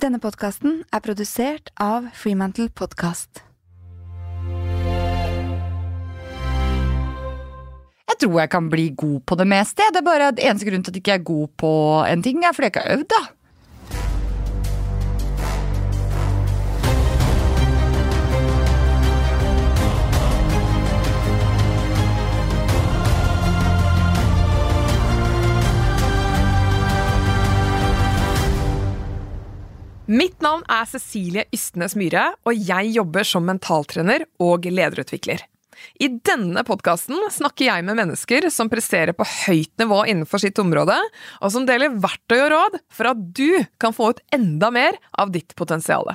Denne podkasten er produsert av Freemantle Podcast. Jeg tror jeg kan bli god på det meste. Det er bare at Eneste grunn til at jeg ikke er god på en ting, er fordi jeg ikke har øvd. da. Mitt navn er Cecilie Ystnes Myhre, og jeg jobber som mentaltrener og lederutvikler. I denne podkasten snakker jeg med mennesker som presterer på høyt nivå innenfor sitt område, og som deler verktøy og råd for at du kan få ut enda mer av ditt potensial.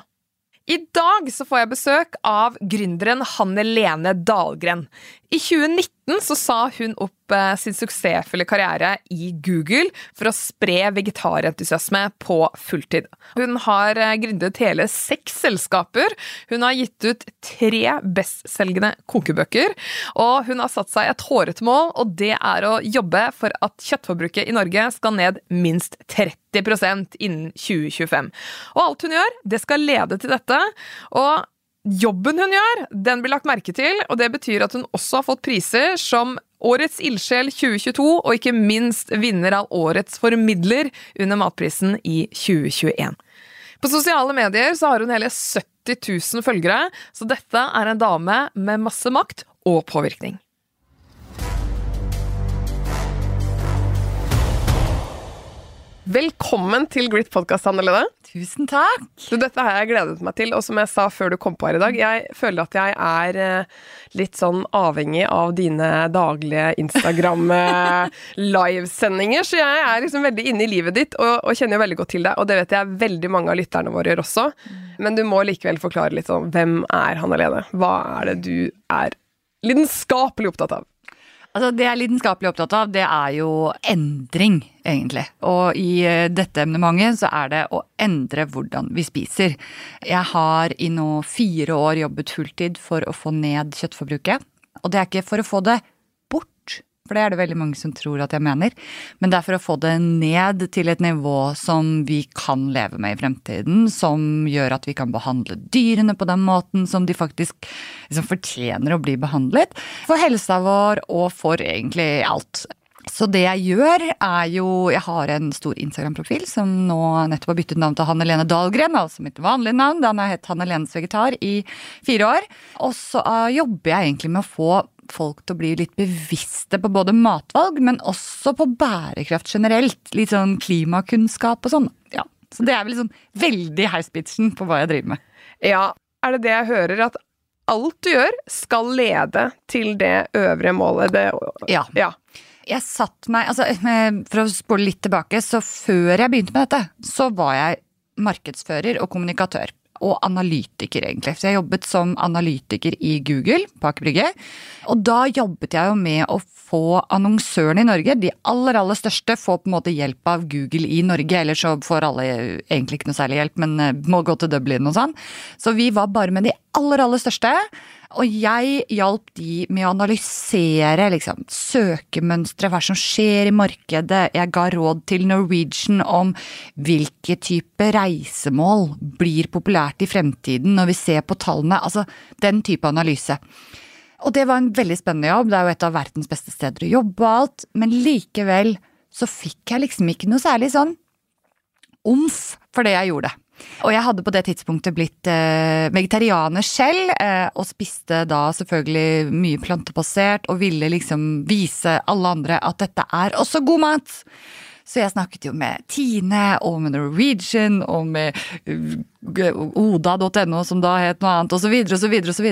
I dag så får jeg besøk av gründeren Hanne Lene Dahlgren. I 2019 så sa hun opp eh, sin suksessfulle karriere i Google for å spre vegetarentusiasme på fulltid. Hun har eh, gründet hele seks selskaper, hun har gitt ut tre bestselgende kokebøker, og hun har satt seg et hårete mål, og det er å jobbe for at kjøttforbruket i Norge skal ned minst 30% innen 2025. Og alt hun gjør, det skal lede til dette. og Jobben hun gjør, den blir lagt merke til, og det betyr at hun også har fått priser som Årets ildsjel 2022, og ikke minst vinner av Årets formidler under Matprisen i 2021. På sosiale medier så har hun hele 70 000 følgere, så dette er en dame med masse makt og påvirkning. Velkommen til Grit podkast, Hanne Lene. Tusen takk. Du, dette har jeg gledet meg til, og som jeg sa før du kom på her i dag, jeg føler at jeg er eh, litt sånn avhengig av dine daglige Instagram-livesendinger, så jeg er liksom veldig inne i livet ditt og, og, kjenner jo veldig godt til deg, og det vet jeg veldig mange av lytterne våre gjør også. Men du må likevel forklare litt sånn, hvem er Hanne Lene? Hva er det du er lidenskapelig opptatt av? Altså, det jeg er lidenskapelig opptatt av, det er jo endring, egentlig. Og i eh, dette emnementet så er det å endre hvordan vi spiser. Jeg har i nå fire år jobbet fulltid for å få ned kjøttforbruket. Og det er ikke for å få det for det er det veldig mange som tror at jeg mener. Men det er for å få det ned til et nivå som vi kan leve med i fremtiden. Som gjør at vi kan behandle dyrene på den måten som de faktisk liksom fortjener å bli behandlet. For helsa vår og for egentlig alt. Så det jeg gjør, er jo Jeg har en stor Instagram-profil som nå nettopp har byttet navn til Hanne Lene Dahlgren, altså mitt vanlige navn. Den har hett Hanne Lenes vegetar i fire år. Og så jobber jeg egentlig med å få folk til å bli litt bevisste på både matvalg, men også på bærekraft generelt. Litt sånn klimakunnskap og sånn. Ja. Så det er vel sånn veldig heispitchen på hva jeg driver med. Ja, er det det jeg hører? At alt du gjør, skal lede til det øvrige målet? Det, ja. ja. Jeg satt meg altså, For å spole litt tilbake, så før jeg begynte med dette, så var jeg markedsfører og kommunikatør og analytiker, egentlig. Så jeg jobbet som analytiker i Google på Aker Brygge. Og da jobbet jeg jo med å få annonsørene i Norge, de aller, aller største, få på en måte hjelp av Google i Norge. Ellers så får alle egentlig ikke noe særlig hjelp, men eh, må gå til Dublin og sånn. Så vi var bare med de aller, aller største. Og jeg hjalp de med å analysere liksom, søkemønstre, hva som skjer i markedet. Jeg ga råd til Norwegian om hvilke type reisemål blir populært i fremtiden når vi ser på tallene. Altså den type analyse. Og det var en veldig spennende jobb, det er jo et av verdens beste steder å jobbe og alt, men likevel så fikk jeg liksom ikke noe særlig sånn omf for det jeg gjorde. Og jeg hadde på det tidspunktet blitt eh, vegetarianer selv, eh, og spiste da selvfølgelig mye plantebasert, og ville liksom vise alle andre at dette er også god mat. Så jeg snakket jo med Tine og med Norwegian og med uh, Oda.no, som da het noe annet, osv., osv., osv.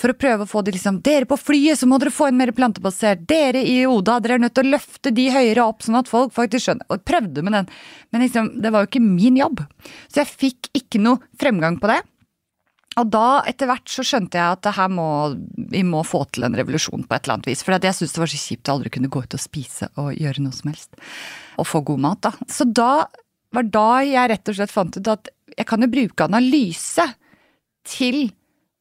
For å prøve å få de liksom Dere på flyet, så må dere få en mer plantebasert. Dere i Oda, dere er nødt til å løfte de høyere opp, sånn at folk faktisk skjønner. Og prøvde med den, men liksom, det var jo ikke min jobb. Så jeg fikk ikke noe fremgang på det. Og da, etter hvert, så skjønte jeg at her må, vi må få til en revolusjon på et eller annet vis. For jeg syntes det var så kjipt å aldri kunne gå ut og spise og gjøre noe som helst. Og få god mat, da. Så da var da jeg rett og slett fant ut at jeg kan jo bruke analyse til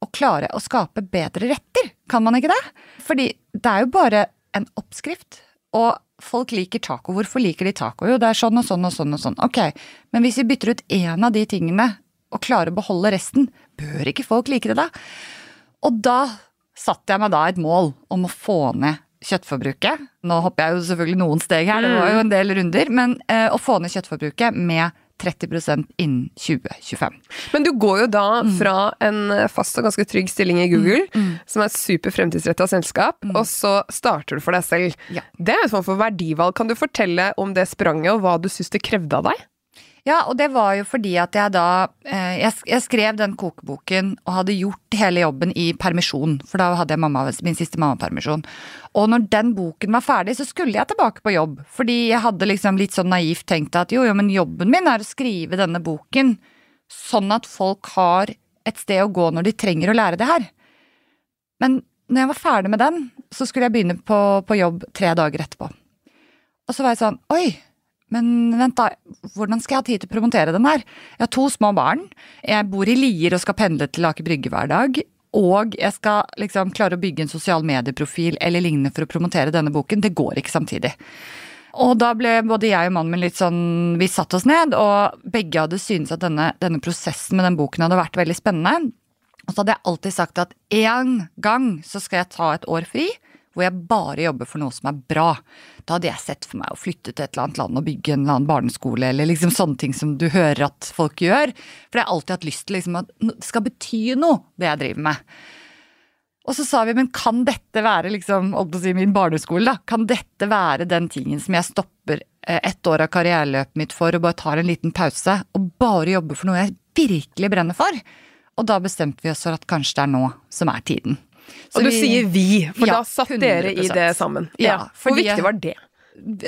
å klare å skape bedre retter. Kan man ikke det? Fordi det er jo bare en oppskrift. Og folk liker taco. Hvorfor liker de taco? Jo, det er sånn og sånn og sånn og sånn. Ok, men hvis vi bytter ut én av de tingene og klarer å beholde resten, bør ikke folk like det da? Og da satte jeg meg da et mål om å få ned kjøttforbruket. Nå hopper jeg jo selvfølgelig noen steg her, det var jo en del runder, men eh, å få ned kjøttforbruket med 30% innen 2025. Men du går jo da fra en fast og ganske trygg stilling i Google, som er et super fremtidsretta selskap, og så starter du for deg selv. Ja. Det er en form for verdivalg. Kan du fortelle om det spranget, og hva du syns det krevde av deg? Ja, og det var jo fordi at jeg da eh, jeg, skrev den kokeboken og hadde gjort hele jobben i permisjon, for da hadde jeg mamma, min siste mammapermisjon. Og når den boken var ferdig, så skulle jeg tilbake på jobb. Fordi jeg hadde liksom litt sånn naivt tenkt at jo, jo, men jobben min er å skrive denne boken sånn at folk har et sted å gå når de trenger å lære det her. Men når jeg var ferdig med den, så skulle jeg begynne på, på jobb tre dager etterpå. Og så var jeg sånn Oi, men vent da, hvordan skal jeg ha tid til å promotere den her? Jeg har to små barn, jeg bor i Lier og skal pendle til Aker Brygge hver dag. Og jeg skal liksom klare å bygge en sosial medieprofil eller lignende for å promotere denne boken. Det går ikke samtidig. Og da ble både jeg og mannen min litt sånn Vi satte oss ned, og begge hadde syntes at denne, denne prosessen med den boken hadde vært veldig spennende. Og så hadde jeg alltid sagt at én gang så skal jeg ta et år fri hvor jeg bare jobber for noe som er bra. Da hadde jeg sett for meg å flytte til et eller annet land og bygge en eller annen barneskole, eller liksom sånne ting som du hører at folk gjør. For jeg har alltid hatt lyst til liksom at det skal bety noe, det jeg driver med. Og så sa vi, men kan dette være liksom, si min barneskole, da? Kan dette være den tingen som jeg stopper eh, ett år av karriereløpet mitt for, og bare tar en liten pause, og bare jobber for noe jeg virkelig brenner for? Og da bestemte vi oss for at kanskje det er nå som er tiden. Så og du vi- sier vi, for Ja, da satt dere i det sammen. Ja, Hvor viktig var det?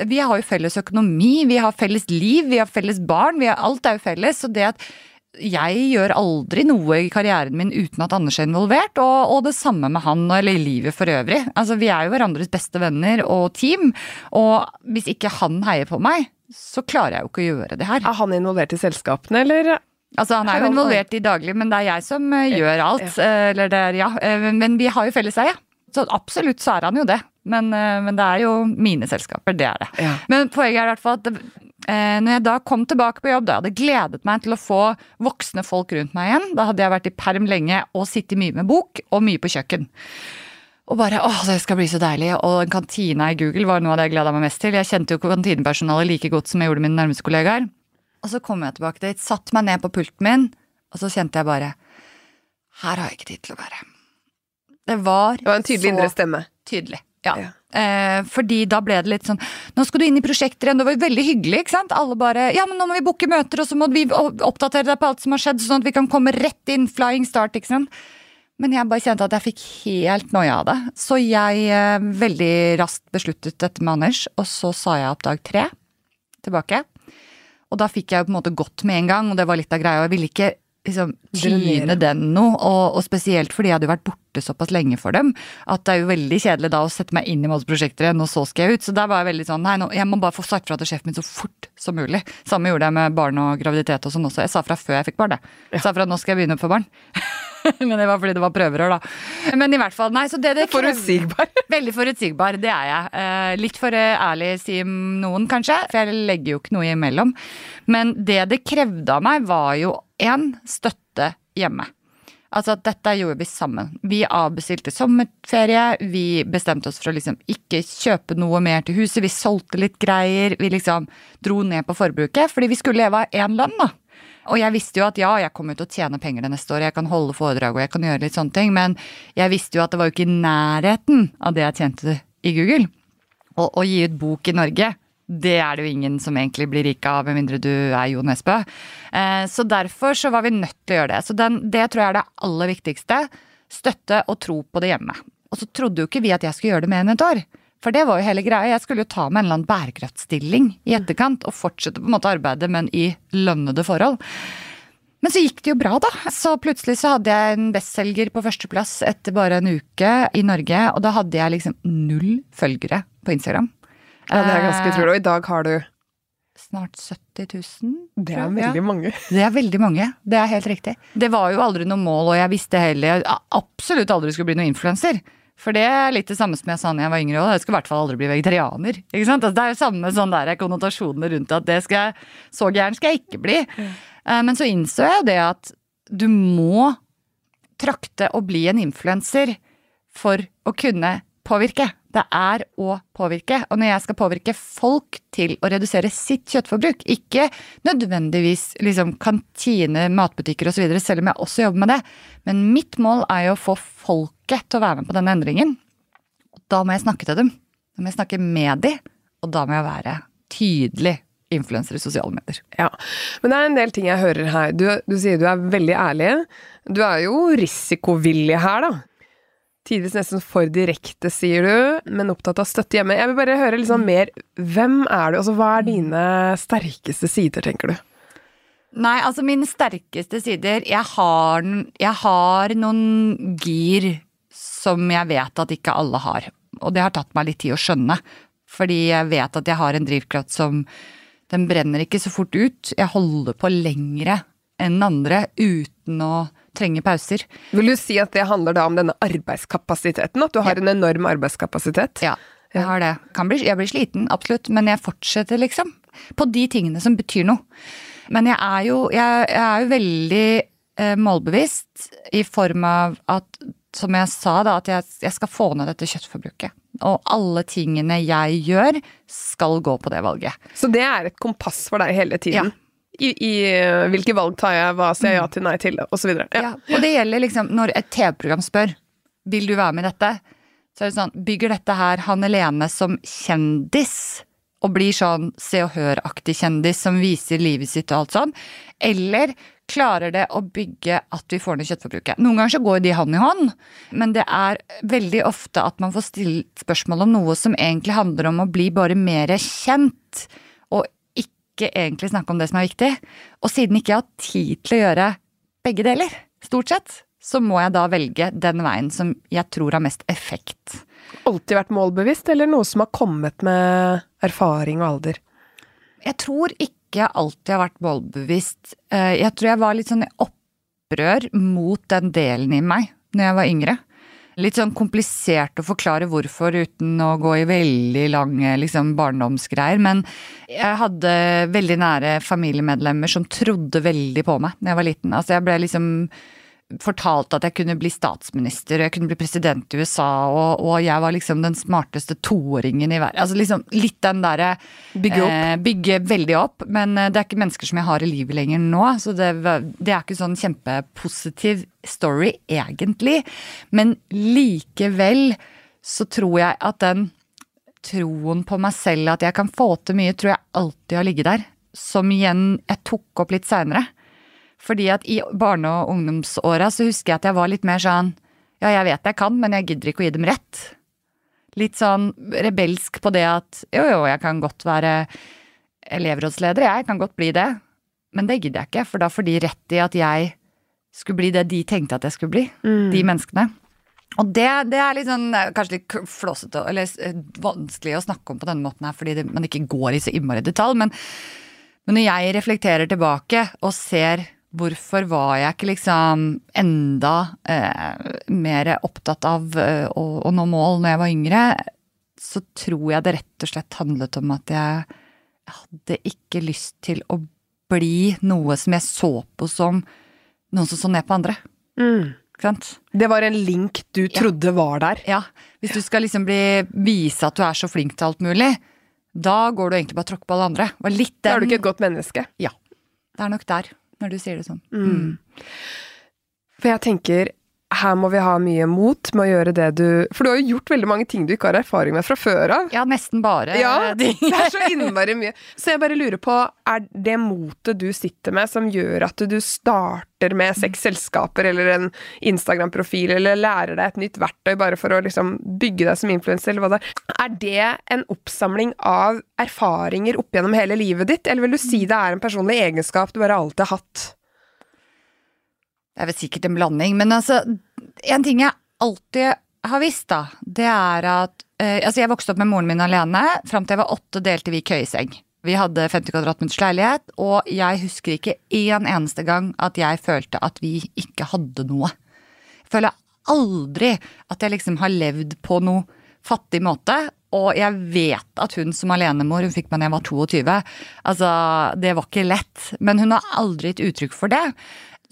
vi har jo felles økonomi, vi har felles liv, vi har felles barn, vi har, alt er jo felles. Så det at jeg gjør aldri noe i karrieren min uten at Anders er involvert, og, og det samme med han, eller i livet for øvrig. Altså, vi er jo hverandres beste venner og team, og hvis ikke han heier på meg, så klarer jeg jo ikke å gjøre det her. Er han involvert i selskapene, eller? Altså, han er jo involvert i daglig, men det er jeg som eh, gjør alt. eh, Eller det er, ja. eh, Men vi har jo felles eie. Så absolutt så er han jo det. Men, men det er jo mine selskaper, det er det. Ja. Men poenget er i hvert fall at det, når jeg da kom tilbake på jobb, da jeg hadde gledet meg til å få voksne folk rundt meg igjen. Da hadde jeg vært i perm lenge og sittet mye med bok og mye på kjøkken. Og bare åh, det skal bli så deilig. Og en kantina i Google var noe av det jeg gleda meg mest til. Jeg kjente jo kantinepersonalet like godt som jeg gjorde mine nærmeste kollegaer. Og så kom jeg tilbake dit, satt meg ned på pulten min, og så kjente jeg bare Her har jeg ikke tid til å være. Det var, Det var en tydelig indre stemme. tydelig. Ja. Ja. Eh, fordi da ble det litt sånn Nå skal du inn i prosjekter igjen. Det var jo veldig hyggelig. ikke sant? Alle bare Ja, men nå må vi booke møter, og så må vi oppdatere deg på alt som har skjedd, sånn at vi kan komme rett inn. Flying start, ikke sant. Men jeg bare kjente at jeg fikk helt noia av det. Så jeg eh, veldig raskt besluttet dette med Anders, og så sa jeg opp dag tre tilbake. Og da fikk jeg jo på en måte gått med en gang, og det var litt av greia. Jeg ville ikke liksom tyne den noe, og, og spesielt fordi jeg hadde jo vært borte såpass lenge for dem, at det er jo veldig kjedelig da å sette meg inn i masse prosjekter igjen, og så skal jeg ut. Så der var jeg veldig sånn, nei, nå, jeg må bare få sagt fra til sjefen min så fort som mulig. Samme gjorde jeg med barn og graviditet og sånn også. Jeg sa fra før jeg fikk barn, det. Jeg sa fra nå skal jeg begynne å få barn. Men det var fordi det var prøverør, da. Men i hvert fall, nei, så det det Forutsigbar. Veldig forutsigbar, det er jeg. Eh, litt for eh, ærlig, sier noen kanskje, for jeg legger jo ikke noe imellom. Men det det krevde av meg, var jo én støtte hjemme. Altså at dette gjorde vi sammen. Vi avbestilte sommerferie, vi bestemte oss for å liksom ikke kjøpe noe mer til huset, vi solgte litt greier, vi liksom dro ned på forbruket, fordi vi skulle leve av én lønn, da. Og jeg visste jo at ja, jeg kommer til å tjene penger det neste året, jeg kan holde foredrag og jeg kan gjøre litt sånne ting, men jeg visste jo at det var jo ikke i nærheten av det jeg tjente i Google. Og å gi ut bok i Norge, det er det jo ingen som egentlig blir rik av, med mindre du er Jo Nesbø. Eh, Så derfor så var vi nødt til å gjøre det. Så den, det tror jeg er det aller viktigste. Støtte og tro på det hjemme. Og så trodde jo ikke vi at jeg skulle gjøre det mer enn et år. For det var jo hele greia. Jeg skulle jo ta med en eller annen bærekraftstilling i etterkant og fortsette på en måte arbeidet, men i lønnede forhold. Men så gikk det jo bra, da. Så plutselig så hadde jeg en bestselger på førsteplass etter bare en uke i Norge. Og da hadde jeg liksom null følgere på Instagram. Ja, det er ganske utrolig. Og i dag har du Snart 70 000. Det er veldig mange. Det er veldig mange. Det er helt riktig. Det var jo aldri noe mål, og jeg visste heller absolutt aldri skulle bli noen influenser. For det er litt det samme som jeg sa da jeg var yngre òg. Jeg skal i hvert fall aldri bli vegetarianer. Ikke sant? Altså, det er jo samme sånn der konnotasjonene rundt at det skal jeg, så gæren skal jeg ikke bli. Mm. Men så innså jeg jo det at du må trakte å bli en influenser for å kunne påvirke. Det er å påvirke. Og når jeg skal påvirke folk til å redusere sitt kjøttforbruk, ikke nødvendigvis liksom kantine, matbutikker osv., selv om jeg også jobber med det, men mitt mål er jo å få folket til å være med på denne endringen. Da må jeg snakke til dem. Da må jeg snakke med dem, og da må jeg være tydelig influenser i sosiale medier. Ja, Men det er en del ting jeg hører her. Du, du sier du er veldig ærlig. Du er jo risikovillig her, da. Tidvis nesten for direkte, sier du, men opptatt av støtte hjemme. Jeg vil bare høre sånn mer Hvem er du? Altså, hva er dine sterkeste sider, tenker du? Nei, altså mine sterkeste sider Jeg har, jeg har noen gir som jeg vet at ikke alle har. Og det har tatt meg litt tid å skjønne. Fordi jeg vet at jeg har en drivkraft som Den brenner ikke så fort ut. Jeg holder på lengre enn andre uten å trenge pauser. Vil du si at det handler da om denne arbeidskapasiteten? At du har Ja. en enorm arbeidskapasitet? Ja, jeg har det. Kan bli, jeg blir sliten, absolutt, men jeg fortsetter, liksom. På de tingene som betyr noe. Men jeg er jo, jeg, jeg er jo veldig eh, målbevisst i form av at, som jeg sa, da, at jeg, jeg skal få ned dette kjøttforbruket. Og alle tingene jeg gjør, skal gå på det valget. Så det er et kompass for deg hele tiden? I, I uh, hvilke valg tar jeg, hva sier jeg ja til, nei til, osv. Ja. Ja, og det gjelder liksom når et TV-program spør vil du være med i dette, så er det sånn bygger dette her Hanne Lene som kjendis og blir sånn Se og Hør-aktig kjendis som viser livet sitt og alt sånn, eller klarer det å bygge at vi får ned kjøttforbruket? Noen ganger så går de hånd i hånd, men det er veldig ofte at man får stilt spørsmål om noe som egentlig handler om å bli bare mer kjent, og ikke egentlig snakke om det som er viktig. Og siden ikke jeg har tid til å gjøre begge deler, stort sett, så må jeg da velge den veien som jeg tror har mest effekt. Alltid vært målbevisst, eller noe som har kommet med erfaring og alder? Jeg tror ikke jeg alltid har vært målbevisst. Eh, Jeg tror jeg var litt sånn i opprør mot den delen i meg når jeg var yngre. Litt sånn komplisert å forklare hvorfor uten å gå i veldig lange liksom, barndomsgreier. Men jeg hadde veldig nære familiemedlemmer som trodde veldig på meg da jeg var liten. Altså jeg ble liksom fortalt at jeg kunne bli statsminister, jeg kunne bli president i USA, og, og jeg var liksom den smarteste toåringen i verden. Altså liksom litt den derre Bygge opp. Eh, bygge veldig opp. Men eh, det er ikke mennesker som jeg har i livet lenger nå, så det, det er ikke sånn kjempepositiv story, egentlig. Men likevel så tror jeg at den troen på meg selv, at jeg kan få til mye, tror jeg alltid har ligget der. Som igjen jeg tok opp litt seinere. Fordi at i barne- og ungdomsåra så husker jeg at jeg var litt mer sånn Ja, jeg vet jeg kan, men jeg gidder ikke å gi dem rett. Litt sånn rebelsk på det at jo, jo, jeg kan godt være elevrådsleder, jeg kan godt bli det. Men det gidder jeg ikke, for da får de rett i at jeg skulle bli det de tenkte at jeg skulle bli. De menneskene. Og det, det er litt sånn, kanskje litt flåsete eller vanskelig å snakke om på denne måten her, fordi det, man ikke går i så innmari detalj. Men, men når jeg reflekterer tilbake og ser hvorfor var jeg ikke liksom enda eh, mer opptatt av eh, å, å nå mål når jeg var yngre, så tror jeg det rett og slett handlet om at jeg hadde ikke lyst til å bli noe som jeg så på som noen som så ned på andre. Mm. sant? Det var en link du trodde var der. Ja, hvis du skal liksom bli, vise at du er så flink til alt mulig, da går du egentlig bare og tråkker på alle andre. Var litt Da er du ikke et godt menneske. Ja. Det er nok der, når du sier det sånn. Mm. For jeg tenker, her må vi ha mye mot med å gjøre det du For du har jo gjort veldig mange ting du ikke har erfaring med fra før av. Ja, nesten bare Ja, det er så innmari mye. Så jeg bare lurer på, er det motet du sitter med som gjør at du starter med seks selskaper eller en Instagram-profil, eller lærer deg et nytt verktøy bare for å liksom bygge deg som influenser, eller hva det er. Er det en oppsamling av erfaringer opp gjennom hele livet ditt, eller vil du si det er en personlig egenskap du bare alltid har hatt? Det er vel sikkert en blanding, men altså En ting jeg alltid har visst, da, det er at eh, Altså, jeg vokste opp med moren min alene. Fram til jeg var åtte, delte vi køyeseng. Vi hadde 50 kvadratmeters leilighet, og jeg husker ikke en eneste gang at jeg følte at vi ikke hadde noe. Jeg føler aldri at jeg liksom har levd på noe fattig måte. Og jeg vet at hun som alenemor, hun fikk meg da jeg var 22. Altså, det var ikke lett. Men hun har aldri gitt uttrykk for det.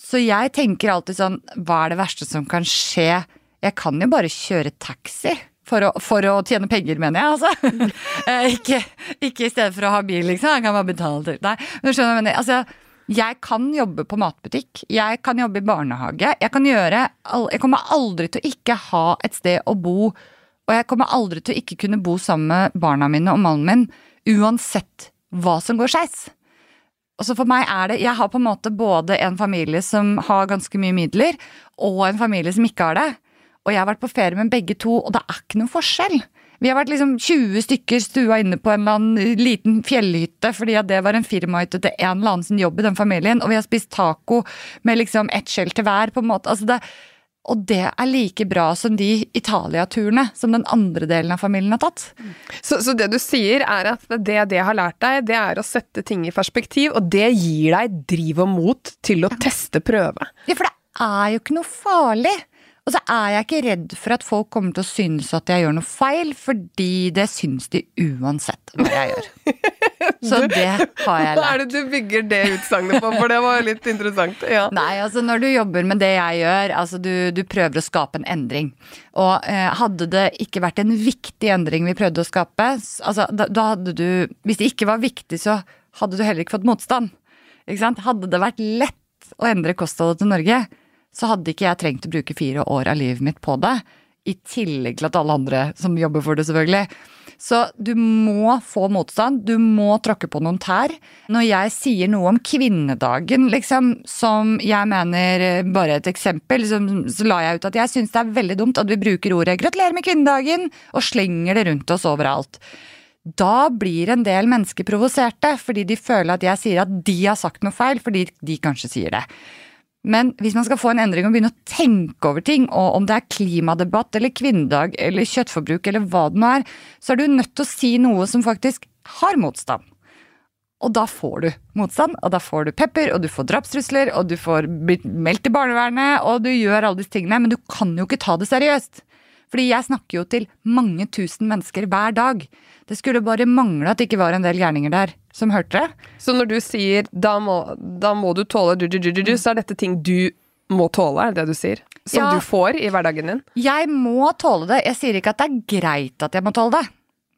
Så jeg tenker alltid sånn, hva er det verste som kan skje? Jeg kan jo bare kjøre taxi. For å, for å tjene penger, mener jeg, altså. Eh, ikke, ikke i stedet for å ha bil, liksom. Jeg kan bare betale til Nei, men du skjønner mener. Altså, jeg kan jobbe på matbutikk. Jeg kan jobbe i barnehage. Jeg kan gjøre Jeg kommer aldri til å ikke ha et sted å bo. Og jeg kommer aldri til å ikke kunne bo sammen med barna mine og mannen min, uansett hva som går skeis. Altså for meg er det Jeg har på en måte både en familie som har ganske mye midler, og en familie som ikke har det. Og jeg har vært på ferie med begge to, og det er ikke noe forskjell. Vi har vært liksom 20 stykker stua inne på en eller annen liten fjellhytte fordi det var en firmahytte til en eller annen sin jobb i den familien, og vi har spist taco med liksom ett skjell til hver, på en måte. Altså det, og det er like bra som de Italia-turene som den andre delen av familien har tatt. Så, så, det du sier er at det det har lært deg, det er å sette ting i perspektiv, og det gir deg driv og mot til å teste prøve. Ja, for det er jo ikke noe farlig. Og så er jeg ikke redd for at folk kommer til å synes at jeg gjør noe feil, fordi det syns de uansett hva jeg gjør. Så det har jeg lært. Hva er det du bygger det utsagnet på, for det var litt interessant. Ja. Nei, altså når du jobber med det jeg gjør, altså du, du prøver å skape en endring. Og eh, hadde det ikke vært en viktig endring vi prøvde å skape, altså da, da hadde du Hvis det ikke var viktig, så hadde du heller ikke fått motstand. Ikke sant? Hadde det vært lett å endre kostholdet til Norge, så hadde ikke jeg trengt å bruke fire år av livet mitt på det. I tillegg til at alle andre som jobber for det, selvfølgelig. Så du må få motstand, du må tråkke på noen tær. Når jeg sier noe om kvinnedagen, liksom, som jeg mener Bare et eksempel, så, så la jeg ut at jeg syns det er veldig dumt at vi bruker ordet 'gratulerer med kvinnedagen' og slenger det rundt oss overalt. Da blir en del mennesker provoserte, fordi de føler at jeg sier at de har sagt noe feil, fordi de kanskje sier det. Men hvis man skal få en endring og begynne å tenke over ting, og om det er klimadebatt eller kvinnedag eller kjøttforbruk eller hva det nå er, så er du nødt til å si noe som faktisk har motstand. Og da får du motstand, og da får du pepper, og du får drapstrusler, og du får meldt til barnevernet, og du gjør alle disse tingene, men du kan jo ikke ta det seriøst. Fordi jeg snakker jo til mange tusen mennesker hver dag. Det skulle bare mangle at det ikke var en del gærninger der som hørte det. Så når du sier da må, da må du tåle du, du, du, så er dette ting du må tåle, er det det du sier? Som ja, du får i hverdagen din? Jeg må tåle det. Jeg sier ikke at det er greit at jeg må tåle det.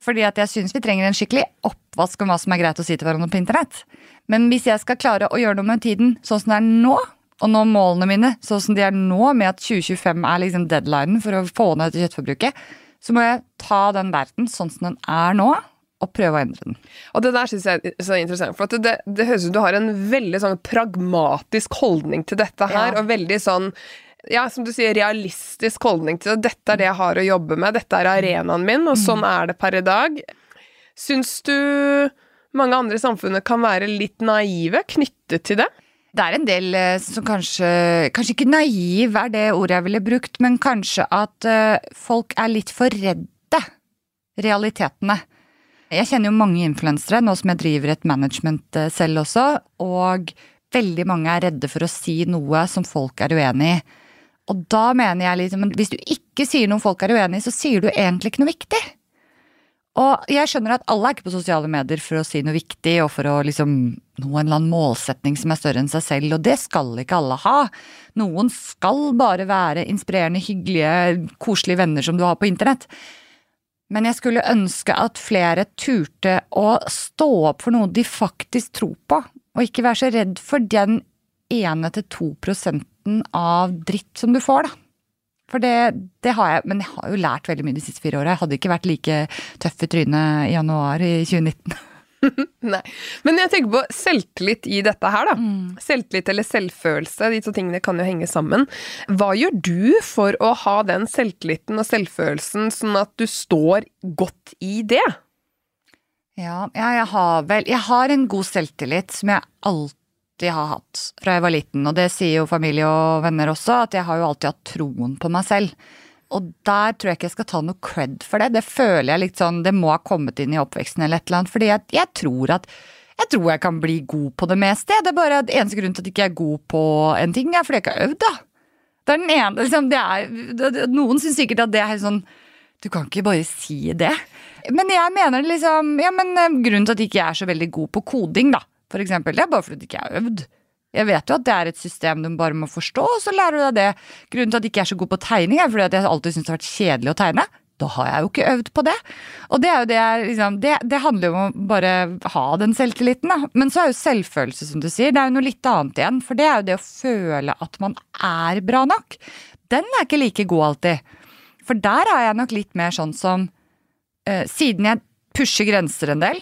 Fordi at jeg syns vi trenger en skikkelig oppvask om hva som er greit å si til hverandre på internett. Men hvis jeg skal klare å gjøre noe med tiden sånn som det er nå, og nå målene mine sånn som de er nå, med at 2025 er liksom deadlinen for å få ned kjøttforbruket, så må jeg ta den verden sånn som den er nå, og prøve å endre den. Og det der syns jeg er så interessant, for det, det, høres ut som du har en veldig sånn pragmatisk holdning til dette her, ja. og veldig sånn ja, som du sier, realistisk holdning til det. Dette er det jeg har å jobbe med, dette er arenaen min, og sånn mm. er det per i dag. Syns du mange andre i samfunnet kan være litt naive knyttet til det? Det er en del eh, som kanskje Kanskje ikke naiv er det ordet jeg ville brukt, men kanskje at uh, folk er litt for redde realitetene. Jeg kjenner jo mange influensere, nå som jeg driver et management eh, selv også, og veldig mange er redde for å si noe som folk er uenig i. Og da mener jeg liksom, hvis du ikke sier noe folk er uenig i, så sier du egentlig ikke noe viktig. Og jeg skjønner at alle er ikke på sosiale medier for å si noe viktig og for å liksom nå en eller annen målsetning som er større enn seg selv, og det skal ikke alle ha. Noen skal bare være inspirerende, hyggelige, koselige venner som du har på internett. Men jeg skulle ønske at flere turte å stå opp for noe de faktisk tror på, og ikke være så redd for den ene til to prosenten av dritt som du får, da. For det, det, har jeg, men jeg har jo lært veldig mye de siste fire åra. Jeg hadde ikke vært like tøff i trynet i januar i 2019. Nei. Men jeg tenker på selvtillit i dette her, da. Mm. Selvtillit eller selvfølelse, de to tingene kan jo henge sammen. Hva gjør du for å ha den selvtilliten og selvfølelsen sånn at du står godt i det? Ja, ja jeg har vel Jeg har en god selvtillit som jeg alltid alltid har hatt fra jeg var liten, og det sier jo familie og venner også, at jeg har jo alltid hatt troen på meg selv. Og der tror jeg ikke jeg skal ta noe cred for det. Det føler jeg litt sånn, det må ha kommet inn i oppveksten eller et eller annet. Fordi jeg, jeg tror at jeg tror jeg kan bli god på det meste. Det er bare eneste grunn til at jeg ikke er god på en ting, er fordi jeg ikke har øvd, da. Det er den ene liksom, det er, Noen syns sikkert at det er sånn Du kan ikke bare si det. Men jeg mener liksom Ja, men eh, grunnen til at jeg ikke er så veldig god på koding, da, for eksempel, det er bare fordi du ikke er øvd. Jeg vet jo at det er et system du bare må forstå, og så lærer du deg det. Grunnen til at jeg ikke er så god på tegning, er fordi at jeg alltid syns det har vært kjedelig å tegne. Da har jeg jo ikke øvd på det. Og det det liksom, det, det handler jo om å bare ha den selvtilliten, da. Men så er jo selvfølelse, som du sier, det er jo noe litt annet igjen. For det er jo det å føle at man er bra nok. Den er ikke like god alltid. For der er jeg nok litt mer sånn som eh, Siden jeg pusher grenser en del,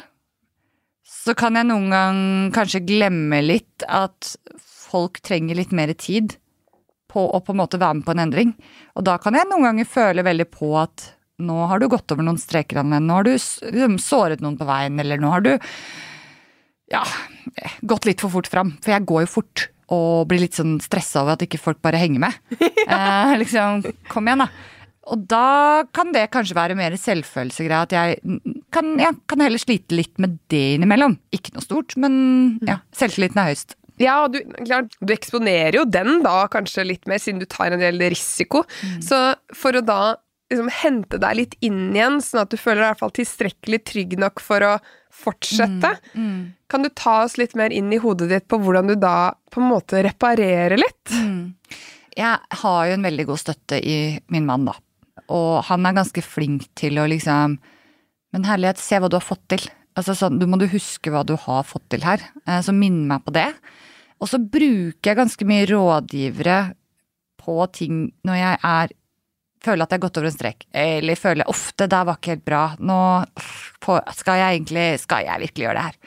så kan jeg noen gang kanskje glemme litt at folk trenger litt mer tid på å på en måte være med på en endring. Og da kan jeg noen ganger føle veldig på at nå har du gått over noen streker, Anne. Nå har du liksom såret noen på veien, eller nå har du ja, gått litt for fort fram. For jeg går jo fort og blir litt sånn stressa over at ikke folk bare henger med. eh, liksom, kom igjen, da. Og da kan det kanskje være mer selvfølelsegreie. At jeg kan, ja, kan, heller slite litt med det innimellom. Ikke noe stort, men ja, selvtilliten er høyest. Ja, du, klart, du eksponerer jo den da kanskje litt mer, siden du tar en del risiko. Mm. Så for å da liksom hente deg litt inn igjen, sånn at du føler deg i hvert fall tilstrekkelig trygg nok for å fortsette, mm, mm. kan du ta oss litt mer inn i hodet ditt på hvordan du da på en måte reparerer litt? Mm. Jeg har jo en veldig god støtte i min mann, da. Og han er ganske flink til å liksom Men herlighet, se hva du har fått til. Altså sånn, Du må du huske hva du har fått til her. Eh, så minn meg på det. Og så bruker jeg ganske mye rådgivere på ting når jeg er føler at jeg har gått over en strek. Eller føler ofte det var ikke helt bra. Nå skal jeg egentlig Skal jeg virkelig gjøre det her?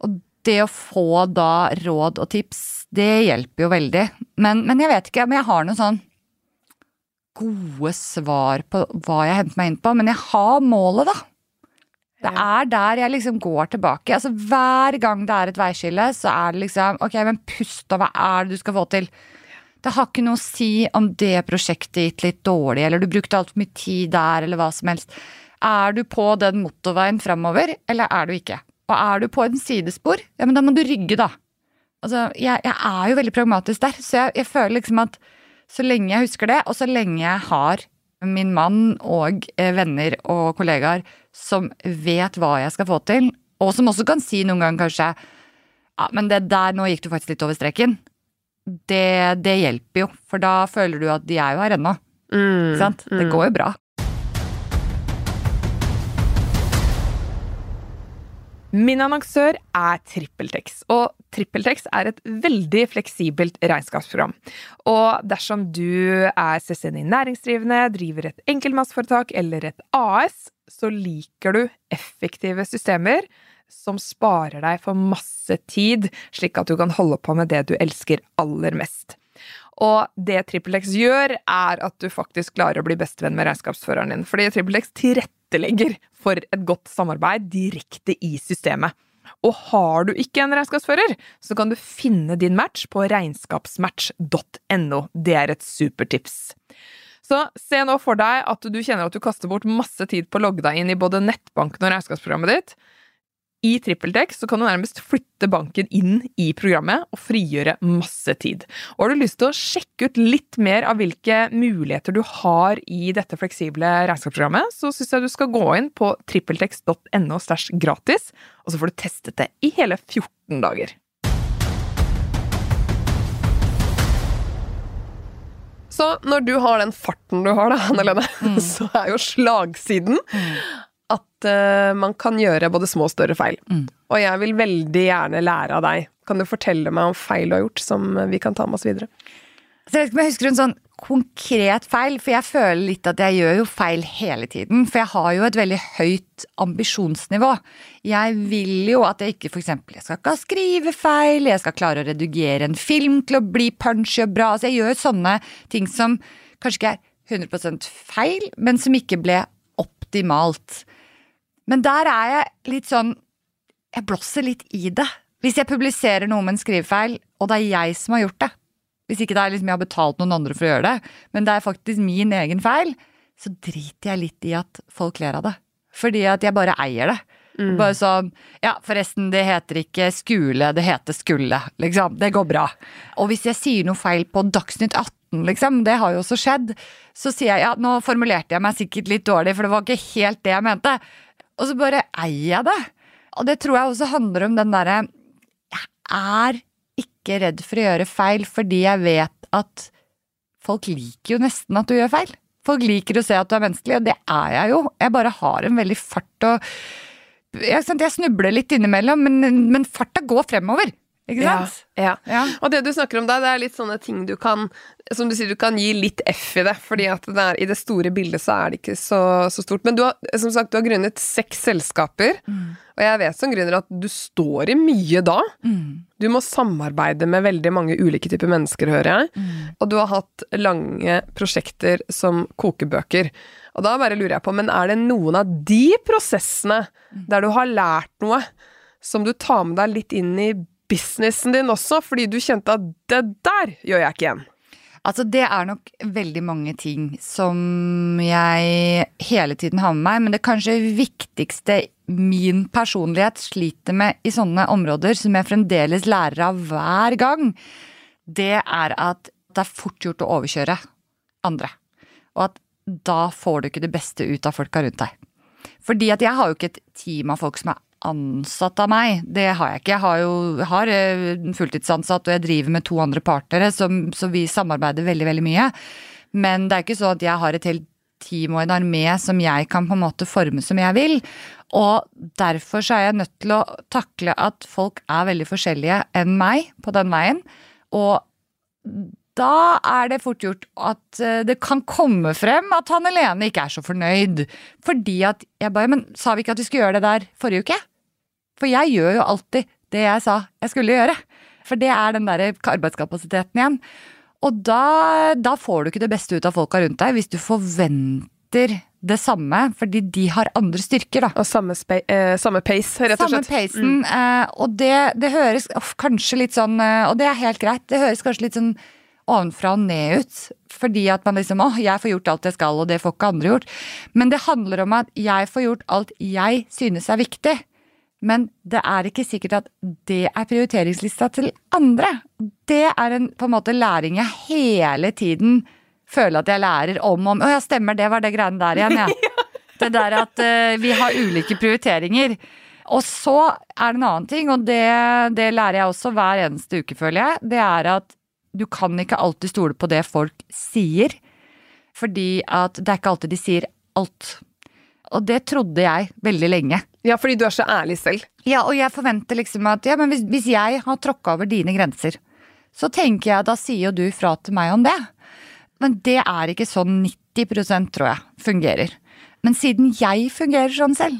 Og det å få da råd og tips, det hjelper jo veldig. Men, men jeg vet ikke om jeg har noe sånn gode svar på hva jeg henter meg inn på, men jeg har målet, da. Det er der jeg liksom går tilbake. Altså Hver gang det er et veiskille, så er det liksom Ok, men pust, da. Hva er det du skal få til? Det har ikke noe å si om det prosjektet gikk litt dårlig, eller du brukte altfor mye tid der, eller hva som helst. Er du på den motorveien framover, eller er du ikke? Og er du på en sidespor, ja, men da må du rygge, da. Altså, jeg, jeg er jo veldig pragmatisk der, så jeg, jeg føler liksom at så lenge jeg husker det, og så lenge jeg har min mann og eh, venner og kollegaer som vet hva jeg skal få til, og som også kan si noen ganger kanskje ja, men det der, nå gikk du faktisk litt over streken. Det, det hjelper jo, for da føler du at de er jo her ennå. Mm, Sant? Det mm. går jo bra. Min annonsør er TrippelTex, og TrippelTex er et veldig fleksibelt regnskapsprogram. Og dersom du er selvstendig næringsdrivende, driver et enkeltmannsforetak eller et AS, så liker du effektive systemer som sparer deg for masse tid, slik at du kan holde på med det du elsker aller mest. Og det TrippelTex gjør, er at du faktisk klarer å bli bestevenn med regnskapsføreren din. Fordi TrippelTex tilrettelegger for et godt samarbeid direkte i systemet. Og har du ikke en regnskapsfører, så kan du finne din match på regnskapsmatch.no. Det er et supertips. Så se nå for deg at du kjenner at du kaster bort masse tid på å logge deg inn i både nettbanken og regnskapsprogrammet ditt. I TrippelTex så kan du nærmest flytte banken inn i programmet og frigjøre masse tid. Og har du lyst til å sjekke ut litt mer av hvilke muligheter du har i dette fleksible regnskapsprogrammet, så syns jeg du skal gå inn på trippeltex.no stæsj gratis, og så får du testet det i hele 14 dager. Så når du har den farten du har, da, Anne Lene, mm. så er jo slagsiden mm at uh, man kan gjøre både små og større feil. Mm. Og jeg vil veldig gjerne lære av deg. Kan du fortelle meg om feil du har gjort, som vi kan ta med oss videre? Så jeg vet ikke om jeg husker en sånn konkret feil, for jeg føler litt at jeg gjør jo feil hele tiden. For jeg har jo et veldig høyt ambisjonsnivå. Jeg vil jo at jeg ikke f.eks. jeg skal ikke skrive feil, jeg skal klare å redigere en film til å bli punchy og bra. Altså jeg gjør sånne ting som kanskje ikke er 100% feil, men som ikke ble optimalt. Men der er jeg litt sånn Jeg blåser litt i det. Hvis jeg publiserer noe med en skrivefeil, og det er jeg som har gjort det, hvis ikke det er liksom jeg har betalt noen andre for å gjøre det, men det er faktisk min egen feil, så driter jeg litt i at folk ler av det. Fordi at jeg bare eier det. Bare sånn Ja, forresten, det heter ikke skule, det heter skulle. Liksom. Det går bra. Og hvis jeg sier noe feil på Dagsnytt 18, liksom, det har jo også skjedd, så sier jeg ja, nå formulerte jeg meg sikkert litt dårlig, for det var ikke helt det jeg mente. Og så bare eier jeg det. Og det tror jeg også handler om den derre Jeg er ikke redd for å gjøre feil fordi jeg vet at folk liker jo nesten at du gjør feil. Folk liker å se at du er menneskelig, og det er jeg jo. Jeg bare har en veldig fart og Jeg, jeg snubler litt innimellom, men, men farta går fremover. Ikke sant? Ja. Ja. Og det du snakker om da, det er litt sånne ting du kan Som du sier, du kan gi litt F i det, fordi at det er, i det store bildet så er det ikke så, så stort. Men du har, som sagt, du har grunnet seks selskaper, og jeg vet som grunner at du står i mye da. Du må samarbeide med veldig mange ulike typer mennesker, hører jeg. Og du har hatt lange prosjekter som kokebøker. Og da bare lurer jeg på, men er det noen av de prosessene der du har lært noe, som du tar med deg litt inn i businessen din også, fordi du kjente at det der gjør jeg ikke igjen? Altså, det er nok veldig mange ting som jeg hele tiden har med meg, men det kanskje viktigste min personlighet sliter med i sånne områder, som jeg fremdeles lærer av hver gang, det er at det er fort gjort å overkjøre andre. Og at da får du ikke det beste ut av folka rundt deg. Fordi at jeg har jo ikke et team av folk som er ansatt av meg. Det har jeg ikke. Jeg har jo har eh, fulltidsansatt, og jeg driver med to andre partnere, så vi samarbeider veldig, veldig mye. Men det er ikke sånn at jeg har et helt team og en armé som jeg kan på en måte forme som jeg vil. Og derfor så er jeg nødt til å takle at folk er veldig forskjellige enn meg på den veien. Og da er det fort gjort at eh, det kan komme frem at han Helene ikke er så fornøyd. Fordi at jeg bare Men sa vi ikke at vi skulle gjøre det der forrige uke? For jeg gjør jo alltid det jeg sa jeg skulle gjøre. For det er den der arbeidskapasiteten igjen. Og da, da får du ikke det beste ut av folka rundt deg hvis du forventer det samme, fordi de har andre styrker, da. Og samme, eh, samme pace, rett og slett. Samme pacen, pacen. Eh, og det, det høres of, kanskje litt sånn eh, Og det er helt greit. Det høres kanskje litt sånn ovenfra og ned ut. Fordi at man liksom Å, jeg får gjort alt jeg skal, og det får ikke andre gjort. Men det handler om at jeg får gjort alt jeg synes er viktig. Men det er ikke sikkert at det er prioriteringslista til andre. Det er en på en måte læring jeg hele tiden føler at jeg lærer om om. Å ja, stemmer, det var det greiene der igjen, ja. Det der at uh, vi har ulike prioriteringer. Og så er det en annen ting, og det, det lærer jeg også hver eneste uke, føler jeg. Det er at du kan ikke alltid stole på det folk sier. Fordi at det er ikke alltid de sier alt. Og det trodde jeg veldig lenge. Ja, fordi du er så ærlig selv. Ja, og jeg forventer liksom at ja, men hvis, hvis jeg har tråkka over dine grenser, så tenker jeg da sier jo du fra til meg om det. Men det er ikke sånn 90% tror jeg fungerer. Men siden jeg fungerer sånn selv,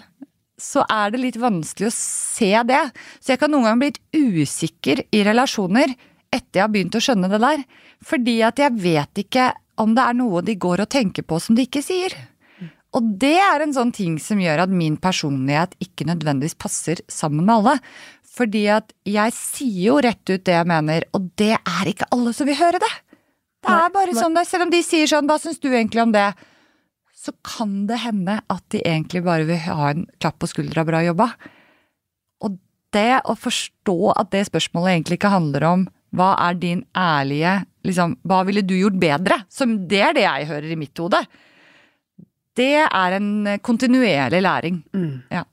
så er det litt vanskelig å se det. Så jeg kan noen ganger bli litt usikker i relasjoner etter jeg har begynt å skjønne det der. Fordi at jeg vet ikke om det er noe de går og tenker på som de ikke sier. Og det er en sånn ting som gjør at min personlighet ikke nødvendigvis passer sammen med alle. Fordi at jeg sier jo rett ut det jeg mener, og det er ikke alle som vil høre det. Det er bare sånn det. Selv om de sier sånn, hva syns du egentlig om det? Så kan det hende at de egentlig bare vil ha en klapp på skuldra, bra jobba. Og det å forstå at det spørsmålet egentlig ikke handler om hva er din ærlige liksom, Hva ville du gjort bedre? Som det er det jeg hører i mitt hode. Det er en kontinuerlig læring. Ja.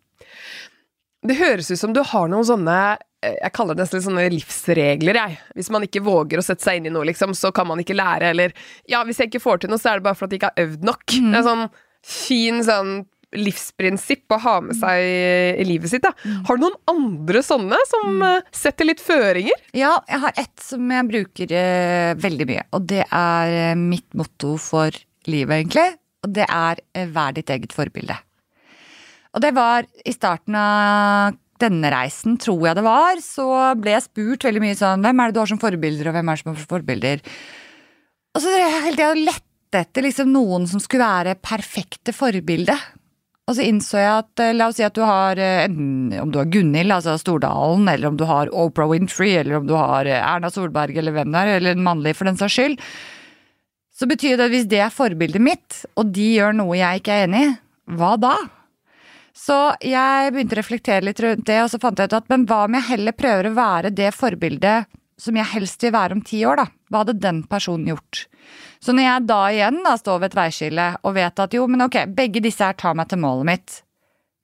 Det høres ut som du har noen sånne eh, jeg kaller det nesten sånne livsregler, jeg. Hvis man ikke våger å sette seg inn i noe, liksom, så kan man ikke lære, eller Ja, hvis jeg ikke får til noe, så er det bare fordi jeg ikke har øvd nok. Det er sånn fin sånn livsprinsipp å ha med seg i livet sitt, da. Har du noen andre sånne som mm. setter litt føringer? Ja, jeg har ett som jeg bruker eh, veldig mye, og det er eh, mitt motto for livet, egentlig. Og det er eh, vær ditt eget forbilde. Og det var i starten av denne reisen, tror jeg det var, så ble jeg spurt veldig mye sånn Hvem er det du har som forbilder, og hvem er det som har forbilder? Og så hele tida og lette etter liksom noen som skulle være perfekte forbilde. Og så innså jeg at eh, la oss si at du har eh, enten om du har Gunhild, altså Stordalen, eller om du har Oprah Winfrey, eller om du har Erna Solberg, eller hvem det er, eller en mannlig for den saks skyld. Så betyr det at hvis det er forbildet mitt, og de gjør noe jeg ikke er enig i, hva da? Så jeg begynte å reflektere litt rundt det, og så fant jeg ut at men hva om jeg heller prøver å være det forbildet som jeg helst vil være om ti år, da? Hva hadde den personen gjort? Så når jeg da igjen da står ved et veiskille og vet at jo, men ok, begge disse her tar meg til målet mitt,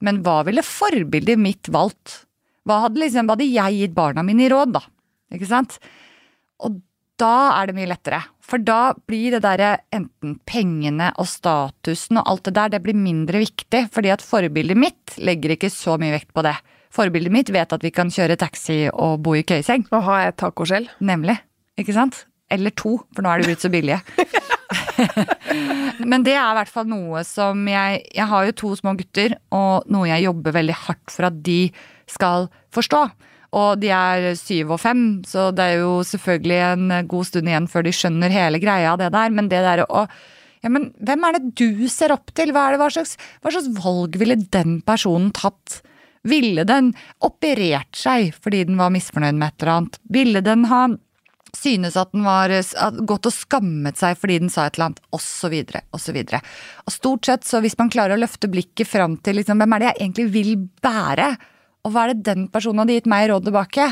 men hva ville forbildet mitt valgt? Hva hadde, liksom, hva hadde jeg gitt barna mine i råd, da? Ikke sant? Og da er det mye lettere. For da blir det derre enten pengene og statusen og alt det der, det blir mindre viktig. Fordi at forbildet mitt legger ikke så mye vekt på det. Forbildet mitt vet at vi kan kjøre taxi og bo i køyeseng. Og ha et tacoskjell. Nemlig. Ikke sant? Eller to, for nå er de blitt så billige. Men det er i hvert fall noe som jeg Jeg har jo to små gutter, og noe jeg jobber veldig hardt for at de skal forstå. Og de er syv og fem, så det er jo selvfølgelig en god stund igjen før de skjønner hele greia det der. Men det der å ja, men hvem er det du ser opp til? Hva, det, hva, slags, hva slags valg ville den personen tatt? Ville den operert seg fordi den var misfornøyd med et eller annet? Ville den ha synes at den var gått og skammet seg fordi den sa et eller annet, osv., osv. Og stort sett, så hvis man klarer å løfte blikket fram til liksom, hvem er det jeg egentlig vil bære, og hva er det den personen hadde gitt meg råd tilbake,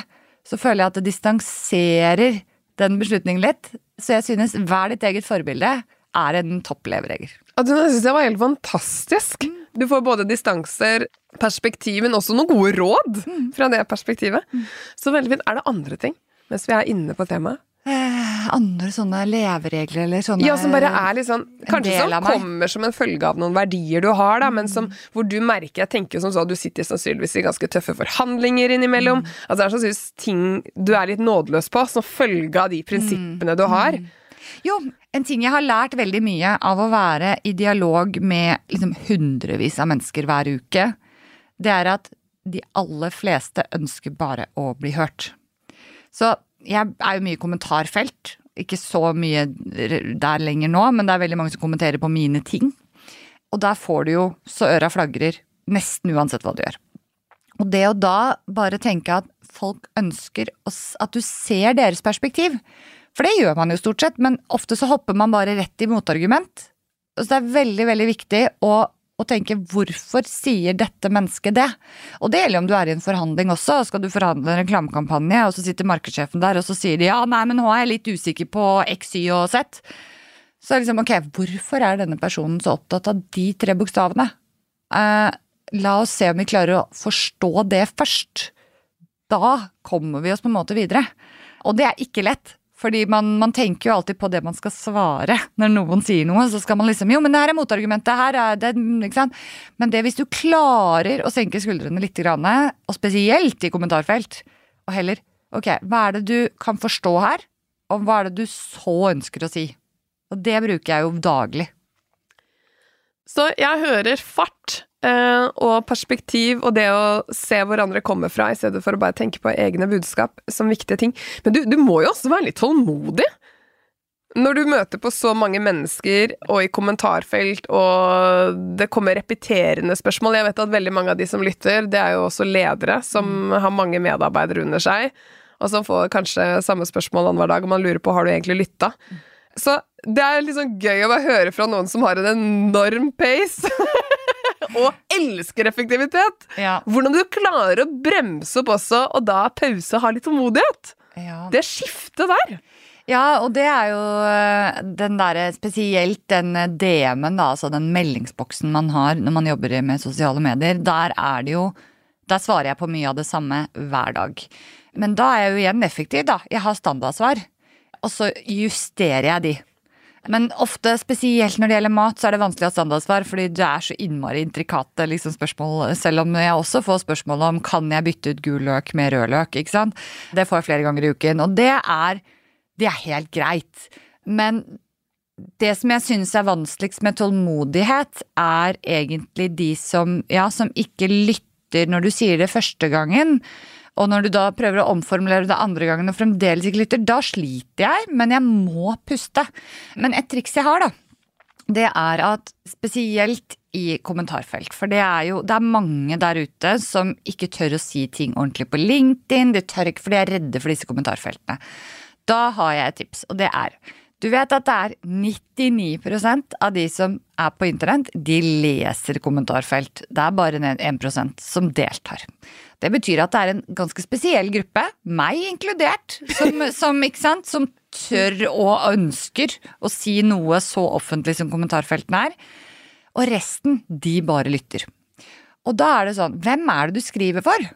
så føler jeg at det distanserer den beslutningen litt. Så jeg synes vær ditt eget forbilde er en toppleveregel. Ja, det syns jeg var helt fantastisk. Du får både distanser, perspektiv, men også noen gode råd fra det perspektivet. Så veldig fint. Er det andre ting, mens vi er inne på temaet? Eh, andre sånne leveregler eller sånne Ja, som bare er litt sånn Kanskje som kommer som en følge av noen verdier du har, da, men som, hvor du merker Jeg tenker som så at du sitter sannsynligvis i ganske tøffe forhandlinger innimellom. Altså det er sannsynligvis ting du er litt nådeløs på, som følge av de prinsippene du har. Jo, en ting jeg har lært veldig mye av å være i dialog med liksom hundrevis av mennesker hver uke, det er at de aller fleste ønsker bare å bli hørt. Så jeg er jo mye i kommentarfelt. Ikke så mye der lenger nå, men det er veldig mange som kommenterer på mine ting. Og der får du jo så øra flagrer nesten uansett hva du gjør. Og det å da bare tenke at folk ønsker at du ser deres perspektiv, for det gjør man jo stort sett, men ofte så hopper man bare rett i motargument. Så det er veldig, veldig viktig å, å tenke hvorfor sier dette mennesket det? Og det gjelder om du er i en forhandling også. Skal du forhandle en reklamekampanje, og så sitter markedssjefen der, og så sier de ja, nei, men nå er jeg litt usikker på X, Y og Z. Så liksom, ok, hvorfor er denne personen så opptatt av de tre bokstavene? Eh, la oss se om vi klarer å forstå det først. Da kommer vi oss på en måte videre. Og det er ikke lett. Fordi man, man tenker jo alltid på det man skal svare når noen sier noe. Så skal man liksom Jo, men det her er motargumentet. Her er det ikke sant? Men det hvis du klarer å senke skuldrene litt, og spesielt i kommentarfelt, og heller Ok, hva er det du kan forstå her? Og hva er det du så ønsker å si? Og det bruker jeg jo daglig. Så jeg hører fart og perspektiv og det å se hvor andre kommer fra, i stedet for å bare tenke på egne budskap som viktige ting. Men du, du må jo også være litt tålmodig. Når du møter på så mange mennesker, og i kommentarfelt, og det kommer repeterende spørsmål Jeg vet at veldig mange av de som lytter, det er jo også ledere som har mange medarbeidere under seg, og som får kanskje samme spørsmål annenhver dag, og man lurer på har du egentlig lytta. Så det er liksom gøy å bare høre fra noen som har en enorm pace. og elsker effektivitet. Ja. Hvordan du klarer å bremse opp også, og da pause og ha litt tålmodighet. Ja. Det skiftet der. Ja, og det er jo øh, den derre spesielt den øh, DM-en, da, altså den meldingsboksen man har når man jobber med sosiale medier. Der er det jo Der svarer jeg på mye av det samme hver dag. Men da er jeg jo igjen effektiv, da. Jeg har standardsvar. Og så justerer jeg de. Men ofte, spesielt når det gjelder mat, så er det vanskelig å ha standardsvar, fordi det er så innmari intrikate liksom, spørsmål. Selv om jeg også får spørsmål om kan jeg bytte ut gul løk med rød løk. ikke sant? Det får jeg flere ganger i uken. Og det er, det er helt greit. Men det som jeg synes er vanskeligst med tålmodighet, er egentlig de som, ja, som ikke lytter når du sier det første gangen. Og når du da prøver å omformulere det andre gangen og fremdeles ikke lytter, da sliter jeg, men jeg må puste. Men et triks jeg har, da, det er at spesielt i kommentarfelt, for det er jo det er mange der ute som ikke tør å si ting ordentlig på LinkedIn, de tør ikke for de er redde for disse kommentarfeltene. Da har jeg et tips, og det er Du vet at det er 99% av de som er på internett, de leser kommentarfelt. Det er bare 1% som deltar. Det betyr at det er en ganske spesiell gruppe, meg inkludert, som, som, som tør og ønsker å si noe så offentlig som kommentarfeltene er. Og resten, de bare lytter. Og da er det sånn, hvem er det du skriver for?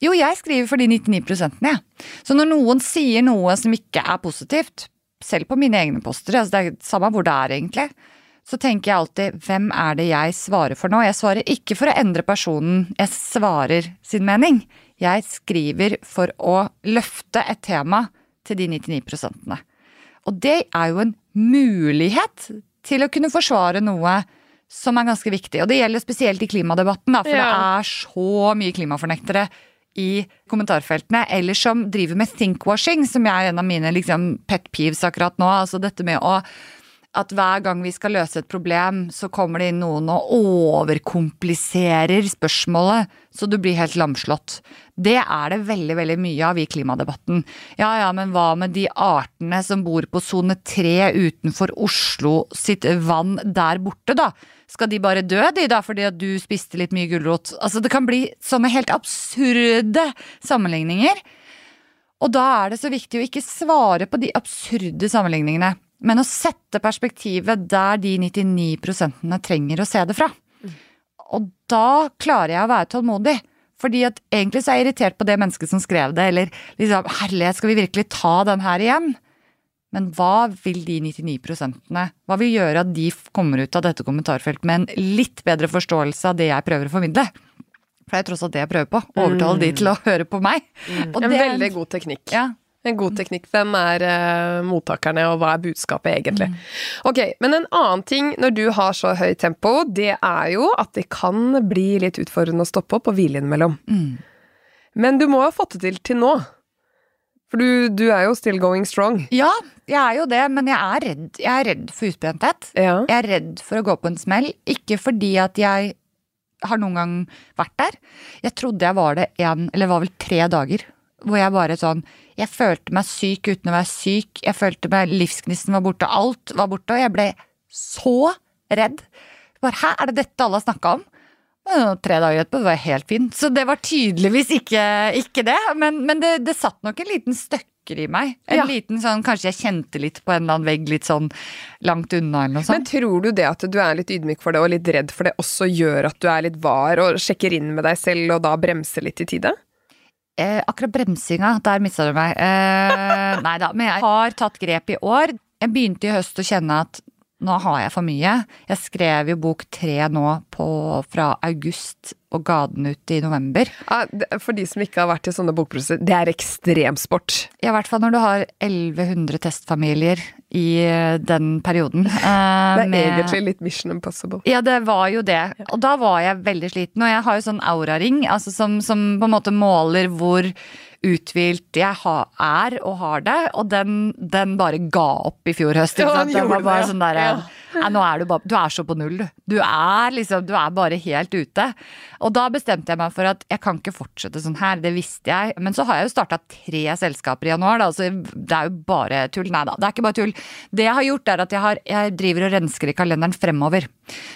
Jo, jeg skriver for de 99 prosentene, jeg. Ja. Så når noen sier noe som ikke er positivt, selv på mine egne poster, altså det er samme hvor det er egentlig, så tenker jeg alltid hvem er det jeg svarer for nå? Jeg svarer ikke for å endre personen, jeg svarer sin mening. Jeg skriver for å løfte et tema til de 99 prosentene. Og det er jo en mulighet til å kunne forsvare noe som er ganske viktig. Og det gjelder spesielt i klimadebatten, da, for ja. det er så mye klimafornektere i kommentarfeltene, eller som driver med thinkwashing, som er en av mine liksom, pet peeves akkurat nå. Altså dette med å at hver gang vi skal løse et problem, så kommer det inn noen og overkompliserer spørsmålet, så du blir helt lamslått. Det er det veldig, veldig mye av i klimadebatten. Ja ja, men hva med de artene som bor på sone tre utenfor Oslo sitt vann der borte, da? Skal de bare dø, de, da, fordi at du spiste litt mye gulrot? Altså, det kan bli sånne helt absurde sammenligninger. Og da er det så viktig å ikke svare på de absurde sammenligningene, men å sette perspektivet der de 99 trenger å se det fra. Og da klarer jeg å være tålmodig. Fordi at egentlig så er jeg irritert på det mennesket som skrev det, eller liksom herlighet, skal vi virkelig ta den her igjen? Men hva vil de 99% Hva vil gjøre at de kommer ut av dette kommentarfeltet med en litt bedre forståelse av det jeg prøver å formidle? For det er tross alt det jeg prøver på. Overtale mm. de til å høre på meg. Mm. en veldig god teknikk. Ja. En god teknikk. Hvem er uh, mottakerne, og hva er budskapet egentlig? Mm. Ok, Men en annen ting når du har så høyt tempo, det er jo at det kan bli litt utfordrende å stoppe opp og hvile innimellom. Mm. Men du må ha fått det til til nå. For du, du, er jo still going strong. Ja, jeg er jo det, men jeg er redd, jeg er redd for utbrenthet. Ja. Jeg er redd for å gå på en smell. Ikke fordi at jeg har noen gang vært der. Jeg trodde jeg var det en, eller var vel tre dager, hvor jeg bare sånn Jeg følte meg syk uten å være syk. Jeg følte meg livsgnisten var borte. Alt var borte, og jeg ble så redd. Bare, Hæ, er det dette alle har snakka om? Tre dager etterpå var jeg helt fin. Så det var tydeligvis ikke, ikke det. Men, men det, det, satt nok en liten støkker i meg. En ja. liten sånn, Kanskje jeg kjente litt på en eller annen vegg litt sånn langt unna eller noe sånt. Men tror du det at du er litt ydmyk for det og litt redd for det også gjør at du er litt var og sjekker inn med deg selv og da bremser litt i tide? Eh, akkurat bremsinga, der mista du meg. Eh, nei da, men jeg har tatt grep i år. Jeg begynte i høst å kjenne at nå har jeg for mye. Jeg skrev jo bok tre nå på, fra august og ga den ut i november. For de som ikke har vært i sånne bokprosesser, det er ekstremsport. Ja, i hvert fall når du har 1100 testfamilier i eh, den perioden. det er med, egentlig litt Mission Impossible. Ja, det var jo det. Og da var jeg veldig sliten. Og jeg har jo sånn auraring altså som, som på en måte måler hvor uthvilt jeg er og har det, og den, den bare ga opp i fjor høst. Ikke sant? Ja, den var bare sånn der, ja. Nei, nå er du bare Du er så på null, du. Du er liksom Du er bare helt ute. Og da bestemte jeg meg for at jeg kan ikke fortsette sånn her. Det visste jeg. Men så har jeg jo starta tre selskaper i januar, da. Så det er jo bare tull. Nei da, det er ikke bare tull. Det jeg har gjort, er at jeg, har, jeg driver og rensker i kalenderen fremover.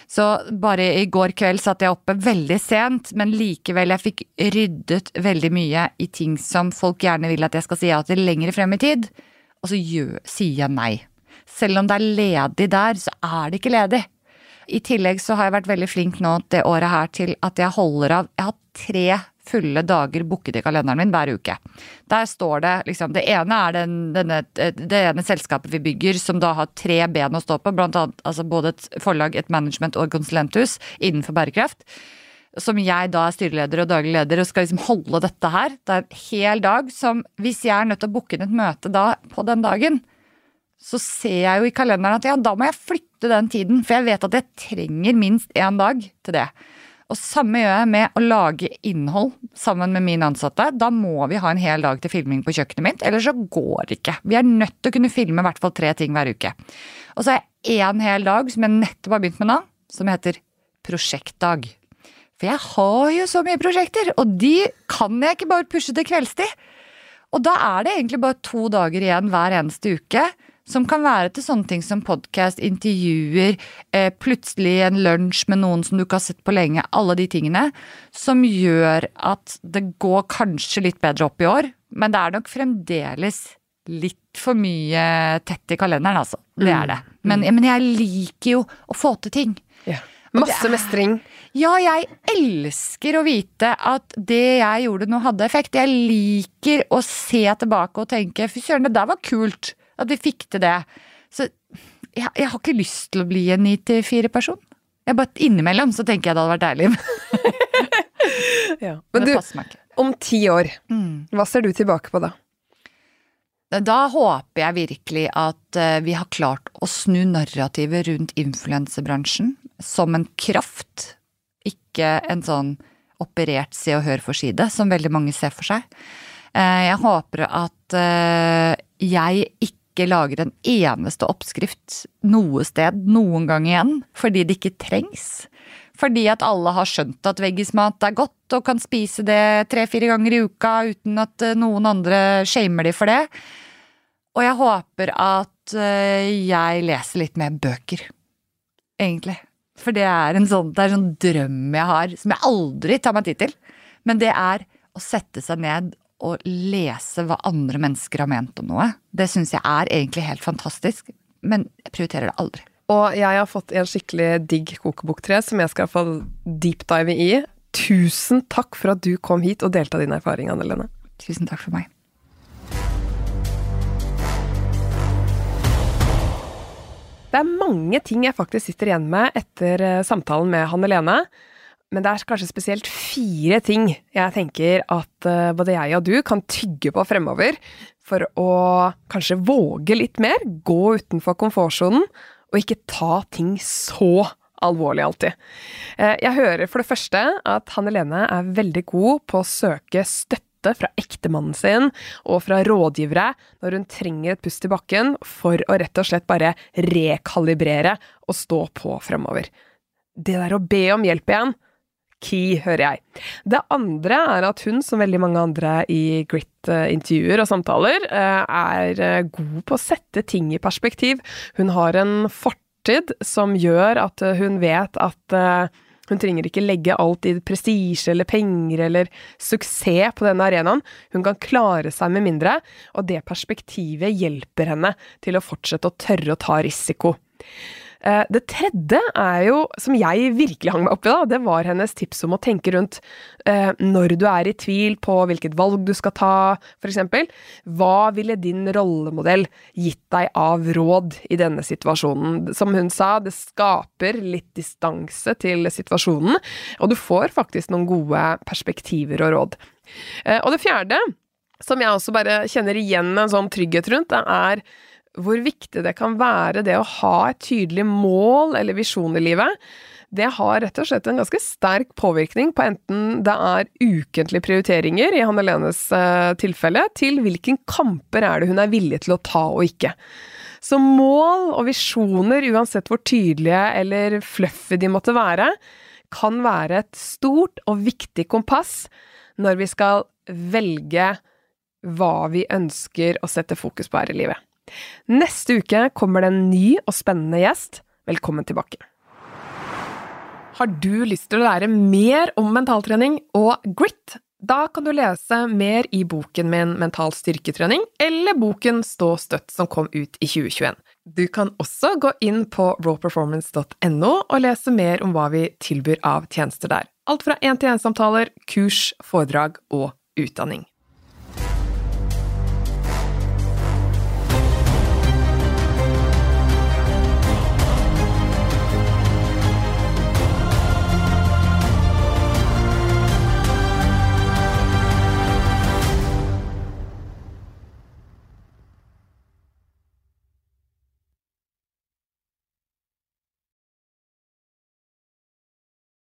Så bare i går kveld satt jeg oppe veldig sent, men likevel, jeg fikk ryddet veldig mye i ting som folk gjerne vil at jeg skal si ja til lenger frem i tid. Og så gjør, sier jeg nei. Selv om det er ledig der, så er det ikke ledig. I tillegg så har jeg vært veldig flink nå det året her til at jeg holder av Jeg har tre fulle dager booket i kalenderen min hver uke. Der står det liksom Det ene er den, denne, det ene selskapet vi bygger som da har tre ben å stå på, blant annet altså både et forlag, et management og et konsulenthus innenfor bærekraft. Som jeg da er styreleder og daglig leder og skal liksom holde dette her. Det er en hel dag som hvis jeg er nødt til å booke inn et møte da på den dagen, så ser jeg jo i kalenderen at ja, da må jeg flytte den tiden. For jeg vet at jeg trenger minst én dag til det. Og samme gjør jeg med å lage innhold sammen med mine ansatte. Da må vi ha en hel dag til filming på kjøkkenet mitt, ellers så går det ikke. Vi er nødt til å kunne filme i hvert fall tre ting hver uke. Og så har jeg én hel dag som jeg nettopp har begynt med nå, som heter prosjektdag. For jeg har jo så mye prosjekter, og de kan jeg ikke bare pushe til kveldstid. Og da er det egentlig bare to dager igjen hver eneste uke Som kan være til sånne ting som podkast, intervjuer, eh, plutselig en lunsj med noen som du ikke har sett på lenge. Alle de tingene som gjør at det går kanskje litt bedre opp i år. Men det er nok fremdeles litt for mye tett i kalenderen, altså. Det er det. Men, men jeg liker jo å få til ting. Ja. Masse mestring. Ja, jeg elsker å vite at det jeg gjorde nå hadde effekt. Jeg liker å se tilbake og tenke fy søren, det der var kult. At vi fikk til det. Så jeg, jeg har ikke lyst til å bli en ni til fire-person. Jeg bare Innimellom så tenker jeg det hadde vært deilig. Ja. Men Men det du, meg ikke. om ti år, hva ser du tilbake på da? Da håper jeg virkelig at eh, vi har klart å snu narrativet rundt influensebransjen som en kraft, ikke en sånn operert Se og Hør-forside, som veldig mange ser for seg. Eh, Jeg håper at eh, jeg ikke lager en eneste oppskrift noe sted noen gang igjen, fordi det ikke trengs. Fordi at alle har skjønt at veggismat er godt og kan spise det tre-fire ganger i uka uten at eh, noen andre shamer de for det. Og jeg håper at jeg leser litt mer bøker, egentlig. For det er en sånn, det er en sånn drøm jeg har, som jeg aldri tar meg tid til. Men det er å sette seg ned og lese hva andre mennesker har ment om noe. Det syns jeg er egentlig helt fantastisk, men jeg prioriterer det aldri. Og jeg har fått en skikkelig digg kokeboktre som jeg skal få deepdive i. Tusen takk for at du kom hit og delte din erfaring, Anne Lene. Tusen takk for meg. Det er mange ting jeg faktisk sitter igjen med etter eh, samtalen med Hanne Lene. Men det er kanskje spesielt fire ting jeg tenker at eh, både jeg og du kan tygge på fremover for å kanskje våge litt mer, gå utenfor komfortsonen, og ikke ta ting så alvorlig alltid. Eh, Jeg hører for det første at Hanne Lene er veldig god på å søke støtte fra ektemannen sin og fra rådgivere når hun trenger et pust i bakken for å rett og slett bare rekalibrere og stå på fremover. Det der å be om hjelp igjen, key, hører jeg. Det andre er at hun, som veldig mange andre i Grit-intervjuer og samtaler, eh, er eh, god på å sette ting i perspektiv. Hun har en fortid som gjør at eh, hun vet at hun trenger ikke legge alt i prestisje eller penger eller suksess på denne arenaen. Hun kan klare seg med mindre, og det perspektivet hjelper henne til å fortsette å tørre å ta risiko. Eh, Det tredje er jo, som jeg virkelig hang meg opp i, da, det var hennes tips om å tenke rundt eh, når du er i tvil på hvilket valg du skal ta, eksempel. Hva ville din rollemodell gitt deg av råd i denne situasjonen? Som hun sa, det skaper litt distanse til situasjonen, og du får faktisk noen gode perspektiver og råd. Eh, og det fjerde, som jeg også bare kjenner igjen en sånn trygghet rundt, det er hvor viktig det kan være det å ha et tydelig mål eller visjon i livet. Det har rett og slett en ganske sterk påvirkning på enten det er ukentlige prioriteringer, i Hanne Lenes eh, tilfelle, til hvilken kamper er det hun er villig til å ta og ikke. Så mål og visjoner, uansett hvor tydelige eller fluffy de måtte være, kan være et stort og viktig kompass når vi skal velge hva vi ønsker å sette fokus på her i livet. Neste uke kommer det en ny og spennende gjest. Velkommen tilbake. Har du lyst til å lære mer om mentaltrening og grit? Da kan du lese mer i boken min Mental styrketrening, eller boken Stå støtt som kom ut i 2021. Du kan også gå inn på rawperformance.no og lese mer om hva vi tilbyr av tjenester der. Alt fra én-til-én-samtaler, kurs, foredrag og utdanning.